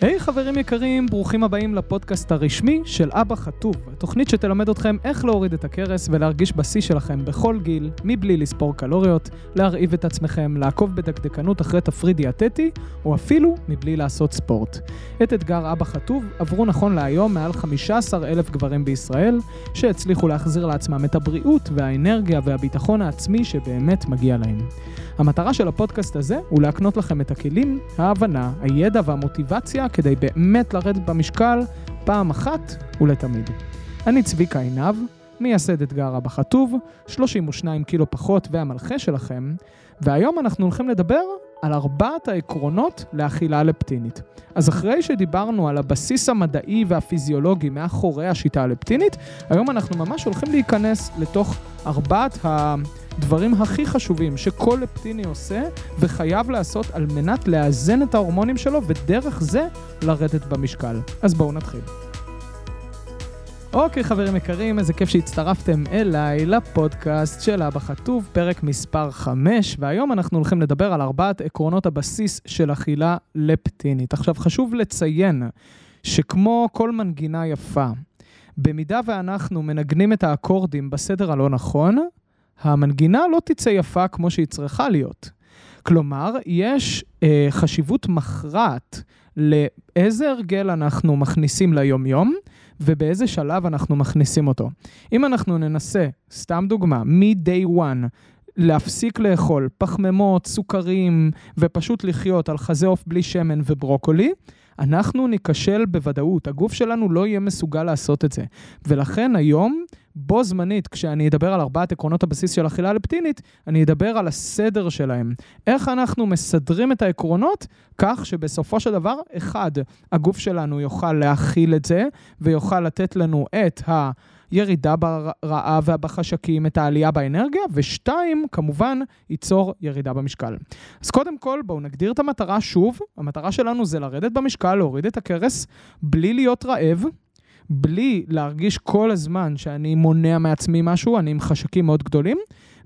היי hey, חברים יקרים, ברוכים הבאים לפודקאסט הרשמי של אבא חטוב, תוכנית שתלמד אתכם איך להוריד את הכרס ולהרגיש בשיא שלכם בכל גיל, מבלי לספור קלוריות, להרעיב את עצמכם, לעקוב בדקדקנות אחרי תפריט דיאטטי, או אפילו מבלי לעשות ספורט. את אתגר אבא חטוב עברו נכון להיום מעל 15 אלף גברים בישראל, שהצליחו להחזיר לעצמם את הבריאות והאנרגיה והביטחון העצמי שבאמת מגיע להם. המטרה של הפודקאסט הזה הוא להקנות לכם את הכלים, ההבנה, הידע והמוטיבציה כדי באמת לרדת במשקל פעם אחת ולתמיד. אני צביקה עינב, מייסד אתגר אבא חטוב, 32 קילו פחות והמלכה שלכם, והיום אנחנו הולכים לדבר על ארבעת העקרונות לאכילה לפטינית. אז אחרי שדיברנו על הבסיס המדעי והפיזיולוגי מאחורי השיטה הלפטינית, היום אנחנו ממש הולכים להיכנס לתוך ארבעת הדברים הכי חשובים שכל לפטיני עושה וחייב לעשות על מנת לאזן את ההורמונים שלו ודרך זה לרדת במשקל. אז בואו נתחיל. אוקיי חברים יקרים, איזה כיף שהצטרפתם אליי לפודקאסט של אבא חטוב, פרק מספר 5, והיום אנחנו הולכים לדבר על ארבעת עקרונות הבסיס של אכילה לפטינית. עכשיו חשוב לציין שכמו כל מנגינה יפה, במידה ואנחנו מנגנים את האקורדים בסדר הלא נכון, המנגינה לא תצא יפה כמו שהיא צריכה להיות. כלומר, יש אה, חשיבות מכרעת לאיזה הרגל אנחנו מכניסים ליום-יום, ובאיזה שלב אנחנו מכניסים אותו. אם אנחנו ננסה, סתם דוגמה, מ-day one, להפסיק לאכול פחמימות, סוכרים, ופשוט לחיות על חזה עוף בלי שמן וברוקולי, אנחנו ניכשל בוודאות, הגוף שלנו לא יהיה מסוגל לעשות את זה. ולכן היום, בו זמנית, כשאני אדבר על ארבעת עקרונות הבסיס של אכילה לפטינית, אני אדבר על הסדר שלהם. איך אנחנו מסדרים את העקרונות כך שבסופו של דבר, אחד, הגוף שלנו יוכל להכיל את זה, ויוכל לתת לנו את ה... ירידה ברעב ובחשקים, את העלייה באנרגיה, ושתיים, כמובן, ייצור ירידה במשקל. אז קודם כל, בואו נגדיר את המטרה שוב. המטרה שלנו זה לרדת במשקל, להוריד את הכרס, בלי להיות רעב. בלי להרגיש כל הזמן שאני מונע מעצמי משהו, אני עם חשקים מאוד גדולים.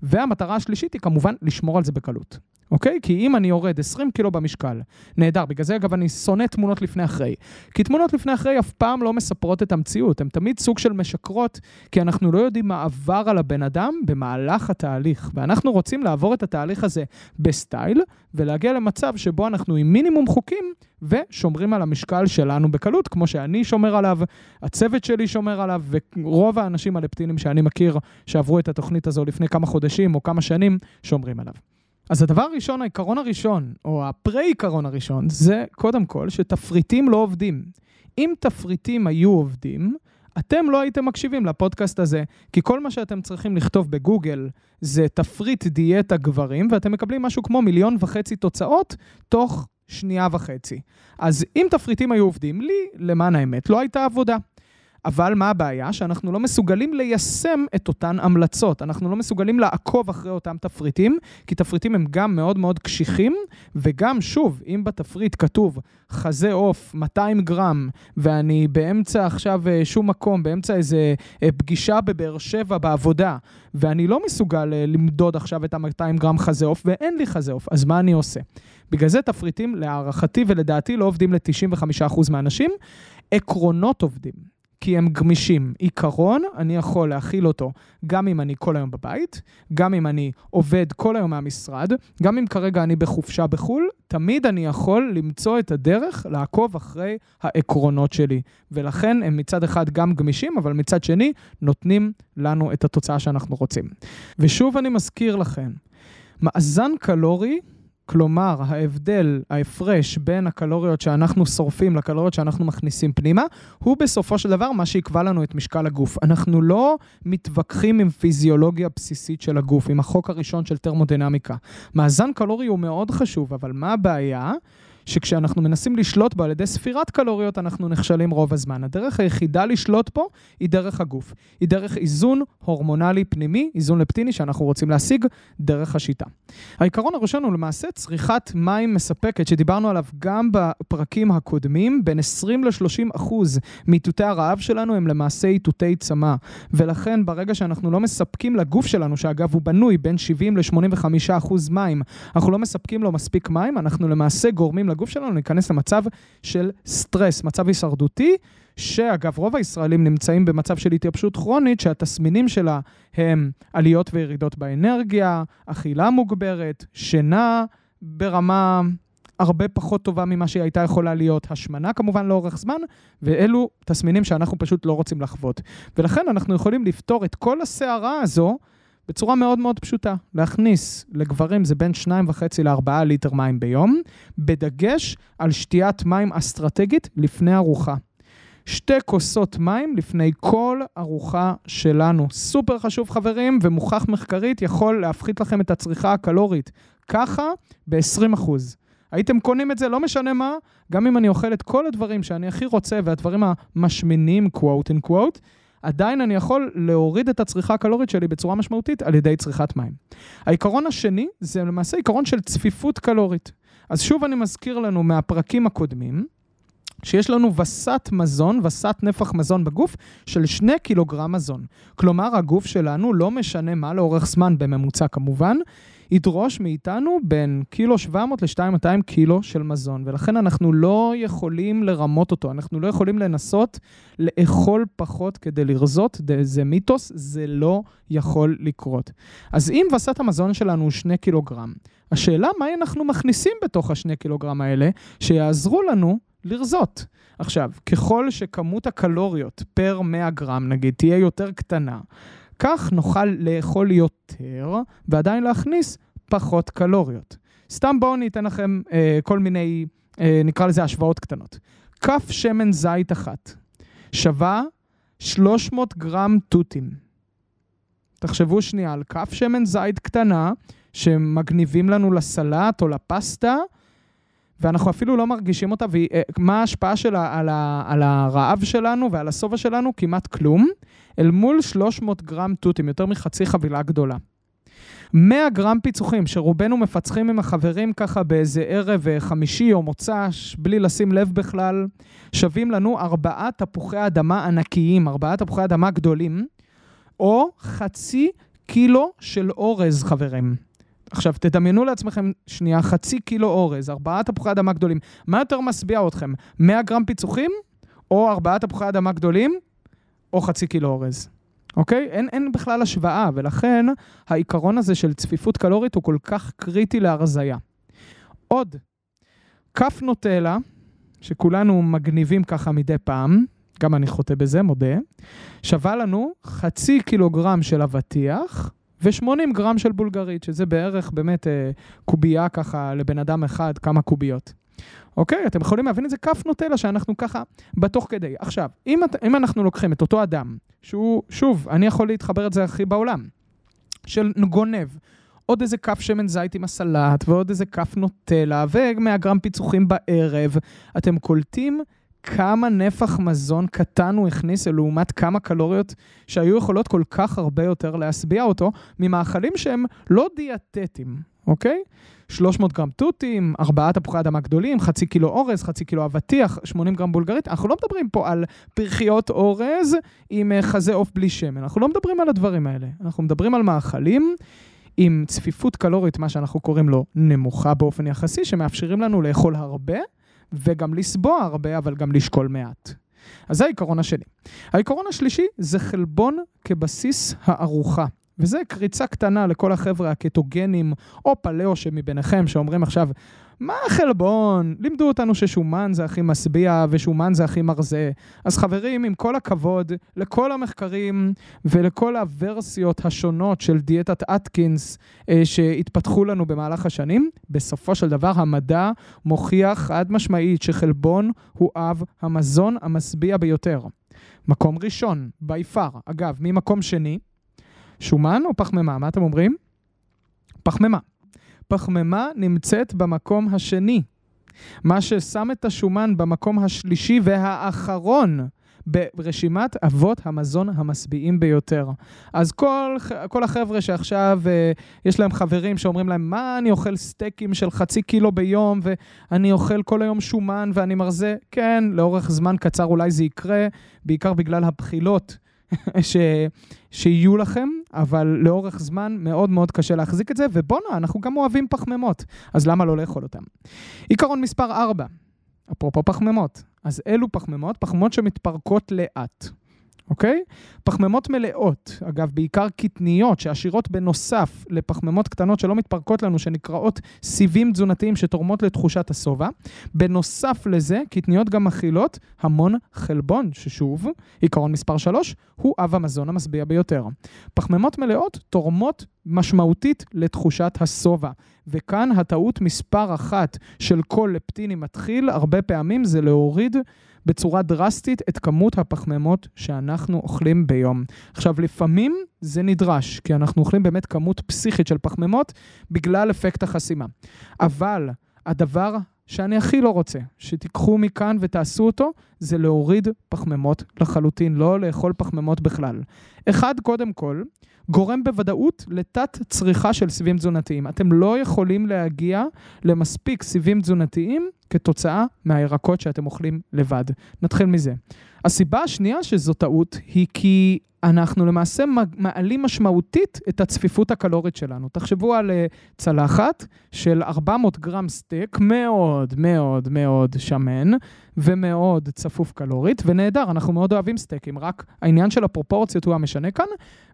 והמטרה השלישית היא כמובן לשמור על זה בקלות. אוקיי? כי אם אני יורד 20 קילו במשקל, נהדר, בגלל זה אגב אני שונא תמונות לפני אחרי. כי תמונות לפני אחרי אף פעם לא מספרות את המציאות, הן תמיד סוג של משקרות, כי אנחנו לא יודעים מה עבר על הבן אדם במהלך התהליך. ואנחנו רוצים לעבור את התהליך הזה בסטייל, ולהגיע למצב שבו אנחנו עם מינימום חוקים, ושומרים על המשקל שלנו בקלות, כמו שאני שומר עליו, הצוות שלי שומר עליו, ורוב האנשים הלפטינים שאני מכיר שעברו את התוכנית הזו לפני כמה חודשים או כמה שנים, שומרים עליו. אז הדבר הראשון, העיקרון הראשון, או הפרה-עיקרון הראשון, זה קודם כל שתפריטים לא עובדים. אם תפריטים היו עובדים, אתם לא הייתם מקשיבים לפודקאסט הזה, כי כל מה שאתם צריכים לכתוב בגוגל זה תפריט דיאטה גברים, ואתם מקבלים משהו כמו מיליון וחצי תוצאות תוך שנייה וחצי. אז אם תפריטים היו עובדים, לי, למען האמת, לא הייתה עבודה. אבל מה הבעיה? שאנחנו לא מסוגלים ליישם את אותן המלצות. אנחנו לא מסוגלים לעקוב אחרי אותם תפריטים, כי תפריטים הם גם מאוד מאוד קשיחים, וגם, שוב, אם בתפריט כתוב חזה עוף 200 גרם, ואני באמצע עכשיו אה, שום מקום, באמצע איזה אה, פגישה בבאר שבע בעבודה, ואני לא מסוגל אה, למדוד עכשיו את ה-200 גרם חזה עוף, ואין לי חזה עוף, אז מה אני עושה? בגלל זה תפריטים, להערכתי ולדעתי, לא עובדים ל-95% מהאנשים. עקרונות עובדים. כי הם גמישים. עיקרון, אני יכול להכיל אותו גם אם אני כל היום בבית, גם אם אני עובד כל היום מהמשרד, גם אם כרגע אני בחופשה בחו"ל, תמיד אני יכול למצוא את הדרך לעקוב אחרי העקרונות שלי. ולכן הם מצד אחד גם גמישים, אבל מצד שני נותנים לנו את התוצאה שאנחנו רוצים. ושוב אני מזכיר לכם, מאזן קלורי כלומר, ההבדל, ההפרש בין הקלוריות שאנחנו שורפים לקלוריות שאנחנו מכניסים פנימה, הוא בסופו של דבר מה שיקבע לנו את משקל הגוף. אנחנו לא מתווכחים עם פיזיולוגיה בסיסית של הגוף, עם החוק הראשון של טרמודינמיקה. מאזן קלורי הוא מאוד חשוב, אבל מה הבעיה? שכשאנחנו מנסים לשלוט בו על ידי ספירת קלוריות, אנחנו נכשלים רוב הזמן. הדרך היחידה לשלוט פה היא דרך הגוף. היא דרך איזון הורמונלי פנימי, איזון לפטיני שאנחנו רוצים להשיג דרך השיטה. העיקרון הראשון הוא למעשה צריכת מים מספקת, שדיברנו עליו גם בפרקים הקודמים, בין 20 ל-30 אחוז מאיתותי הרעב שלנו הם למעשה איתותי צמא. ולכן ברגע שאנחנו לא מספקים לגוף שלנו, שאגב הוא בנוי בין 70 ל-85 אחוז מים, אנחנו לא מספקים לו מספיק מים, אנחנו למעשה גורמים לגוף שלנו להיכנס למצב של סטרס, מצב הישרדותי, שאגב, רוב הישראלים נמצאים במצב של התייבשות כרונית, שהתסמינים שלה הם עליות וירידות באנרגיה, אכילה מוגברת, שינה ברמה הרבה פחות טובה ממה שהיא הייתה יכולה להיות, השמנה כמובן לאורך זמן, ואלו תסמינים שאנחנו פשוט לא רוצים לחוות. ולכן אנחנו יכולים לפתור את כל הסערה הזו בצורה מאוד מאוד פשוטה. להכניס לגברים זה בין 2.5 ל-4 ליטר מים ביום, בדגש על שתיית מים אסטרטגית לפני ארוחה. שתי כוסות מים לפני כל ארוחה שלנו. סופר חשוב חברים, ומוכח מחקרית יכול להפחית לכם את הצריכה הקלורית. ככה ב-20%. הייתם קונים את זה, לא משנה מה, גם אם אני אוכל את כל הדברים שאני הכי רוצה והדברים המשמינים, quote and quote, עדיין אני יכול להוריד את הצריכה הקלורית שלי בצורה משמעותית על ידי צריכת מים. העיקרון השני זה למעשה עיקרון של צפיפות קלורית. אז שוב אני מזכיר לנו מהפרקים הקודמים, שיש לנו וסת מזון, וסת נפח מזון בגוף של 2 קילוגרם מזון. כלומר, הגוף שלנו, לא משנה מה לאורך זמן, בממוצע כמובן, ידרוש מאיתנו בין קילו 700 ל-200 קילו של מזון, ולכן אנחנו לא יכולים לרמות אותו, אנחנו לא יכולים לנסות לאכול פחות כדי לרזות, זה מיתוס, זה לא יכול לקרות. אז אם וסת המזון שלנו הוא 2 קילוגרם, השאלה מה אנחנו מכניסים בתוך ה-2 קילוגרם האלה, שיעזרו לנו לרזות. עכשיו, ככל שכמות הקלוריות פר 100 גרם, נגיד, תהיה יותר קטנה, כך נוכל לאכול יותר ועדיין להכניס פחות קלוריות. סתם בואו ניתן לכם אה, כל מיני, אה, נקרא לזה השוואות קטנות. כף שמן זית אחת שווה 300 גרם תותים. תחשבו שנייה על כף שמן זית קטנה שמגניבים לנו לסלט או לפסטה, ואנחנו אפילו לא מרגישים אותה, ומה ההשפעה שלה על, ה, על הרעב שלנו ועל השובע שלנו? כמעט כלום, אל מול 300 גרם תותים, יותר מחצי חבילה גדולה. 100 גרם פיצוחים, שרובנו מפצחים עם החברים ככה באיזה ערב אה, חמישי או מוצ"ש, בלי לשים לב בכלל, שווים לנו ארבעה תפוחי אדמה ענקיים, ארבעה תפוחי אדמה גדולים, או חצי קילו של אורז, חברים. עכשיו, תדמיינו לעצמכם שנייה, חצי קילו אורז, ארבעה תפוחי אדמה גדולים. מה יותר משביע אתכם? 100 גרם פיצוחים, או ארבעה תפוחי אדמה גדולים, או חצי קילו אורז. אוקיי? אין, אין בכלל השוואה, ולכן העיקרון הזה של צפיפות קלורית הוא כל כך קריטי להרזייה. עוד, כף נוטלה, שכולנו מגניבים ככה מדי פעם, גם אני חוטא בזה, מודה, שווה לנו חצי קילוגרם של אבטיח, ו-80 גרם של בולגרית, שזה בערך באמת אה, קובייה ככה לבן אדם אחד, כמה קוביות. אוקיי? אתם יכולים להבין את זה כף נוטלה שאנחנו ככה בתוך כדי. עכשיו, אם, אם אנחנו לוקחים את אותו אדם, שהוא, שוב, אני יכול להתחבר את זה הכי בעולם, של גונב, עוד איזה כף שמן זית עם הסלט, ועוד איזה כף נוטלה, ו-100 גרם פיצוחים בערב, אתם קולטים כמה נפח מזון קטן הוא הכניס לעומת כמה קלוריות שהיו יכולות כל כך הרבה יותר להשביע אותו ממאכלים שהם לא דיאטטיים, אוקיי? 300 גרם תותים, ארבעה תפוחי אדמה גדולים, חצי קילו אורז, חצי קילו אבטיח, 80 גרם בולגרית. אנחנו לא מדברים פה על פרחיות אורז עם אה, חזה עוף בלי שמן. אנחנו לא מדברים על הדברים האלה. אנחנו מדברים על מאכלים עם צפיפות קלורית, מה שאנחנו קוראים לו נמוכה באופן יחסי, שמאפשרים לנו לאכול הרבה. וגם לסבוע הרבה, אבל גם לשקול מעט. אז זה העיקרון השני. העיקרון השלישי זה חלבון כבסיס הארוחה. וזה קריצה קטנה לכל החבר'ה הקטוגנים או פלאו שמביניכם שאומרים עכשיו, מה החלבון? לימדו אותנו ששומן זה הכי משביע ושומן זה הכי מרזה. אז חברים, עם כל הכבוד לכל המחקרים ולכל הוורסיות השונות של דיאטת אטקינס אה, שהתפתחו לנו במהלך השנים, בסופו של דבר המדע מוכיח חד משמעית שחלבון הוא אב המזון המשביע ביותר. מקום ראשון, by far. אגב, ממקום שני, שומן או פחמימה? מה אתם אומרים? פחמימה. פחמימה נמצאת במקום השני. מה ששם את השומן במקום השלישי והאחרון ברשימת אבות המזון המשביעים ביותר. אז כל, כל החבר'ה שעכשיו uh, יש להם חברים שאומרים להם, מה אני אוכל סטייקים של חצי קילו ביום ואני אוכל כל היום שומן ואני מרזה, כן, לאורך זמן קצר אולי זה יקרה, בעיקר בגלל הבחילות ש... שיהיו לכם, אבל לאורך זמן מאוד מאוד קשה להחזיק את זה, ובואנה, אנחנו גם אוהבים פחמימות, אז למה לא לאכול אותם? עיקרון מספר 4, אפרופו פחמימות, אז אלו פחמימות, פחמימות שמתפרקות לאט. אוקיי? פחמימות מלאות, אגב, בעיקר קטניות, שעשירות בנוסף לפחמימות קטנות שלא מתפרקות לנו, שנקראות סיבים תזונתיים שתורמות לתחושת השובע. בנוסף לזה, קטניות גם מכילות המון חלבון, ששוב, עיקרון מספר 3, הוא אב המזון המשביע ביותר. פחמימות מלאות תורמות משמעותית לתחושת השובע. וכאן הטעות מספר אחת של כל לפטיני מתחיל, הרבה פעמים זה להוריד בצורה דרסטית את כמות הפחמימות שאנחנו אוכלים ביום. עכשיו, לפעמים זה נדרש, כי אנחנו אוכלים באמת כמות פסיכית של פחמימות בגלל אפקט החסימה. אבל הדבר שאני הכי לא רוצה, שתיקחו מכאן ותעשו אותו, זה להוריד פחמימות לחלוטין, לא לאכול פחמימות בכלל. אחד, קודם כל, גורם בוודאות לתת צריכה של סיבים תזונתיים. אתם לא יכולים להגיע למספיק סיבים תזונתיים כתוצאה מהירקות שאתם אוכלים לבד. נתחיל מזה. הסיבה השנייה שזו טעות היא כי אנחנו למעשה מעלים משמעותית את הצפיפות הקלורית שלנו. תחשבו על אה, צלחת של 400 גרם סטייק, מאוד מאוד מאוד שמן ומאוד צפוף קלורית, ונהדר, אנחנו מאוד אוהבים סטייקים, רק העניין של הפרופורציות הוא המשנה כאן,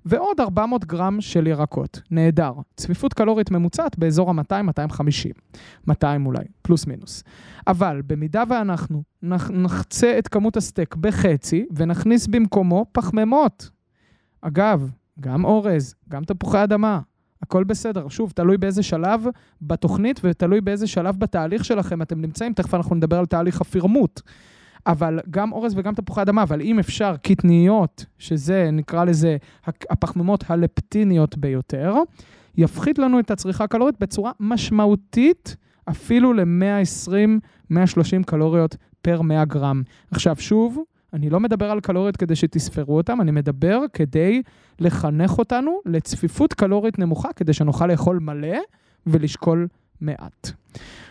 ועוד 400 גרם של ירקות. נהדר. צפיפות קלורית ממוצעת באזור ה-200-250. 200 אולי, פלוס מינוס. אבל במידה ואנחנו נחצה את כמות הסטייק בחצי ונכניס במקומו פחמימות, אגב, גם אורז, גם תפוחי אדמה, הכל בסדר. שוב, תלוי באיזה שלב בתוכנית ותלוי באיזה שלב בתהליך שלכם אתם נמצאים. תכף אנחנו נדבר על תהליך הפירמוט. אבל גם אורז וגם תפוחי אדמה, אבל אם אפשר, קטניות, שזה, נקרא לזה, הפחמימות הלפטיניות ביותר, יפחית לנו את הצריכה הקלורית בצורה משמעותית, אפילו ל-120-130 קלוריות פר 100 גרם. עכשיו, שוב, אני לא מדבר על קלוריות כדי שתספרו אותן, אני מדבר כדי לחנך אותנו לצפיפות קלורית נמוכה, כדי שנוכל לאכול מלא ולשקול מעט.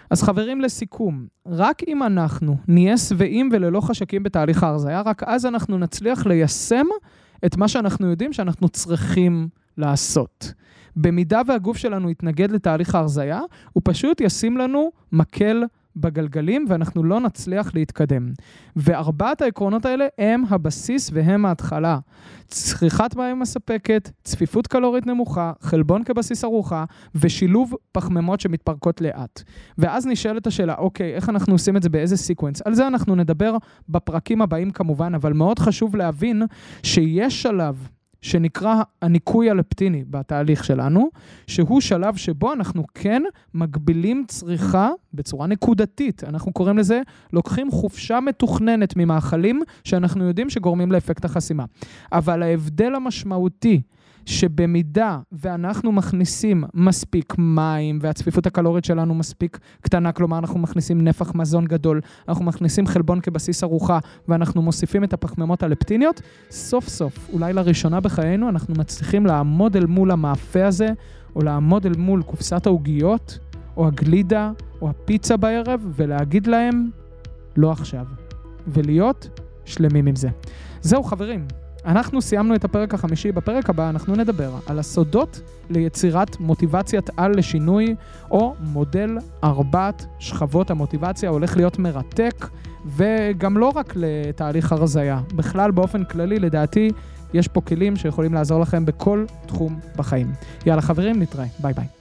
אז חברים, לסיכום, רק אם אנחנו נהיה שבעים וללא חשקים בתהליך ההרזיה, רק אז אנחנו נצליח ליישם את מה שאנחנו יודעים שאנחנו צריכים לעשות. במידה והגוף שלנו יתנגד לתהליך ההרזיה, הוא פשוט ישים לנו מקל בגלגלים ואנחנו לא נצליח להתקדם. וארבעת העקרונות האלה הם הבסיס והם ההתחלה. צריכת מים מספקת, צפיפות קלורית נמוכה, חלבון כבסיס ארוחה ושילוב פחמימות שמתפרקות לאט. ואז נשאלת השאלה, אוקיי, איך אנחנו עושים את זה באיזה sequence? על זה אנחנו נדבר בפרקים הבאים כמובן, אבל מאוד חשוב להבין שיש שלב שנקרא הניקוי הלפטיני בתהליך שלנו, שהוא שלב שבו אנחנו כן מגבילים צריכה בצורה נקודתית. אנחנו קוראים לזה, לוקחים חופשה מתוכננת ממאכלים שאנחנו יודעים שגורמים לאפקט החסימה. אבל ההבדל המשמעותי שבמידה ואנחנו מכניסים מספיק מים והצפיפות הקלורית שלנו מספיק קטנה, כלומר אנחנו מכניסים נפח מזון גדול, אנחנו מכניסים חלבון כבסיס ארוחה ואנחנו מוסיפים את הפחמימות הלפטיניות, סוף סוף, אולי לראשונה בחיינו, אנחנו מצליחים לעמוד אל מול המאפה הזה, או לעמוד אל מול קופסת העוגיות, או הגלידה, או הפיצה בערב, ולהגיד להם, לא עכשיו. ולהיות שלמים עם זה. זהו חברים, אנחנו סיימנו את הפרק החמישי, בפרק הבא אנחנו נדבר על הסודות ליצירת מוטיבציית על לשינוי, או מודל ארבעת שכבות המוטיבציה, הולך להיות מרתק, וגם לא רק לתהליך הרזייה, בכלל באופן כללי לדעתי יש פה כלים שיכולים לעזור לכם בכל תחום בחיים. יאללה חברים, נתראה, ביי ביי.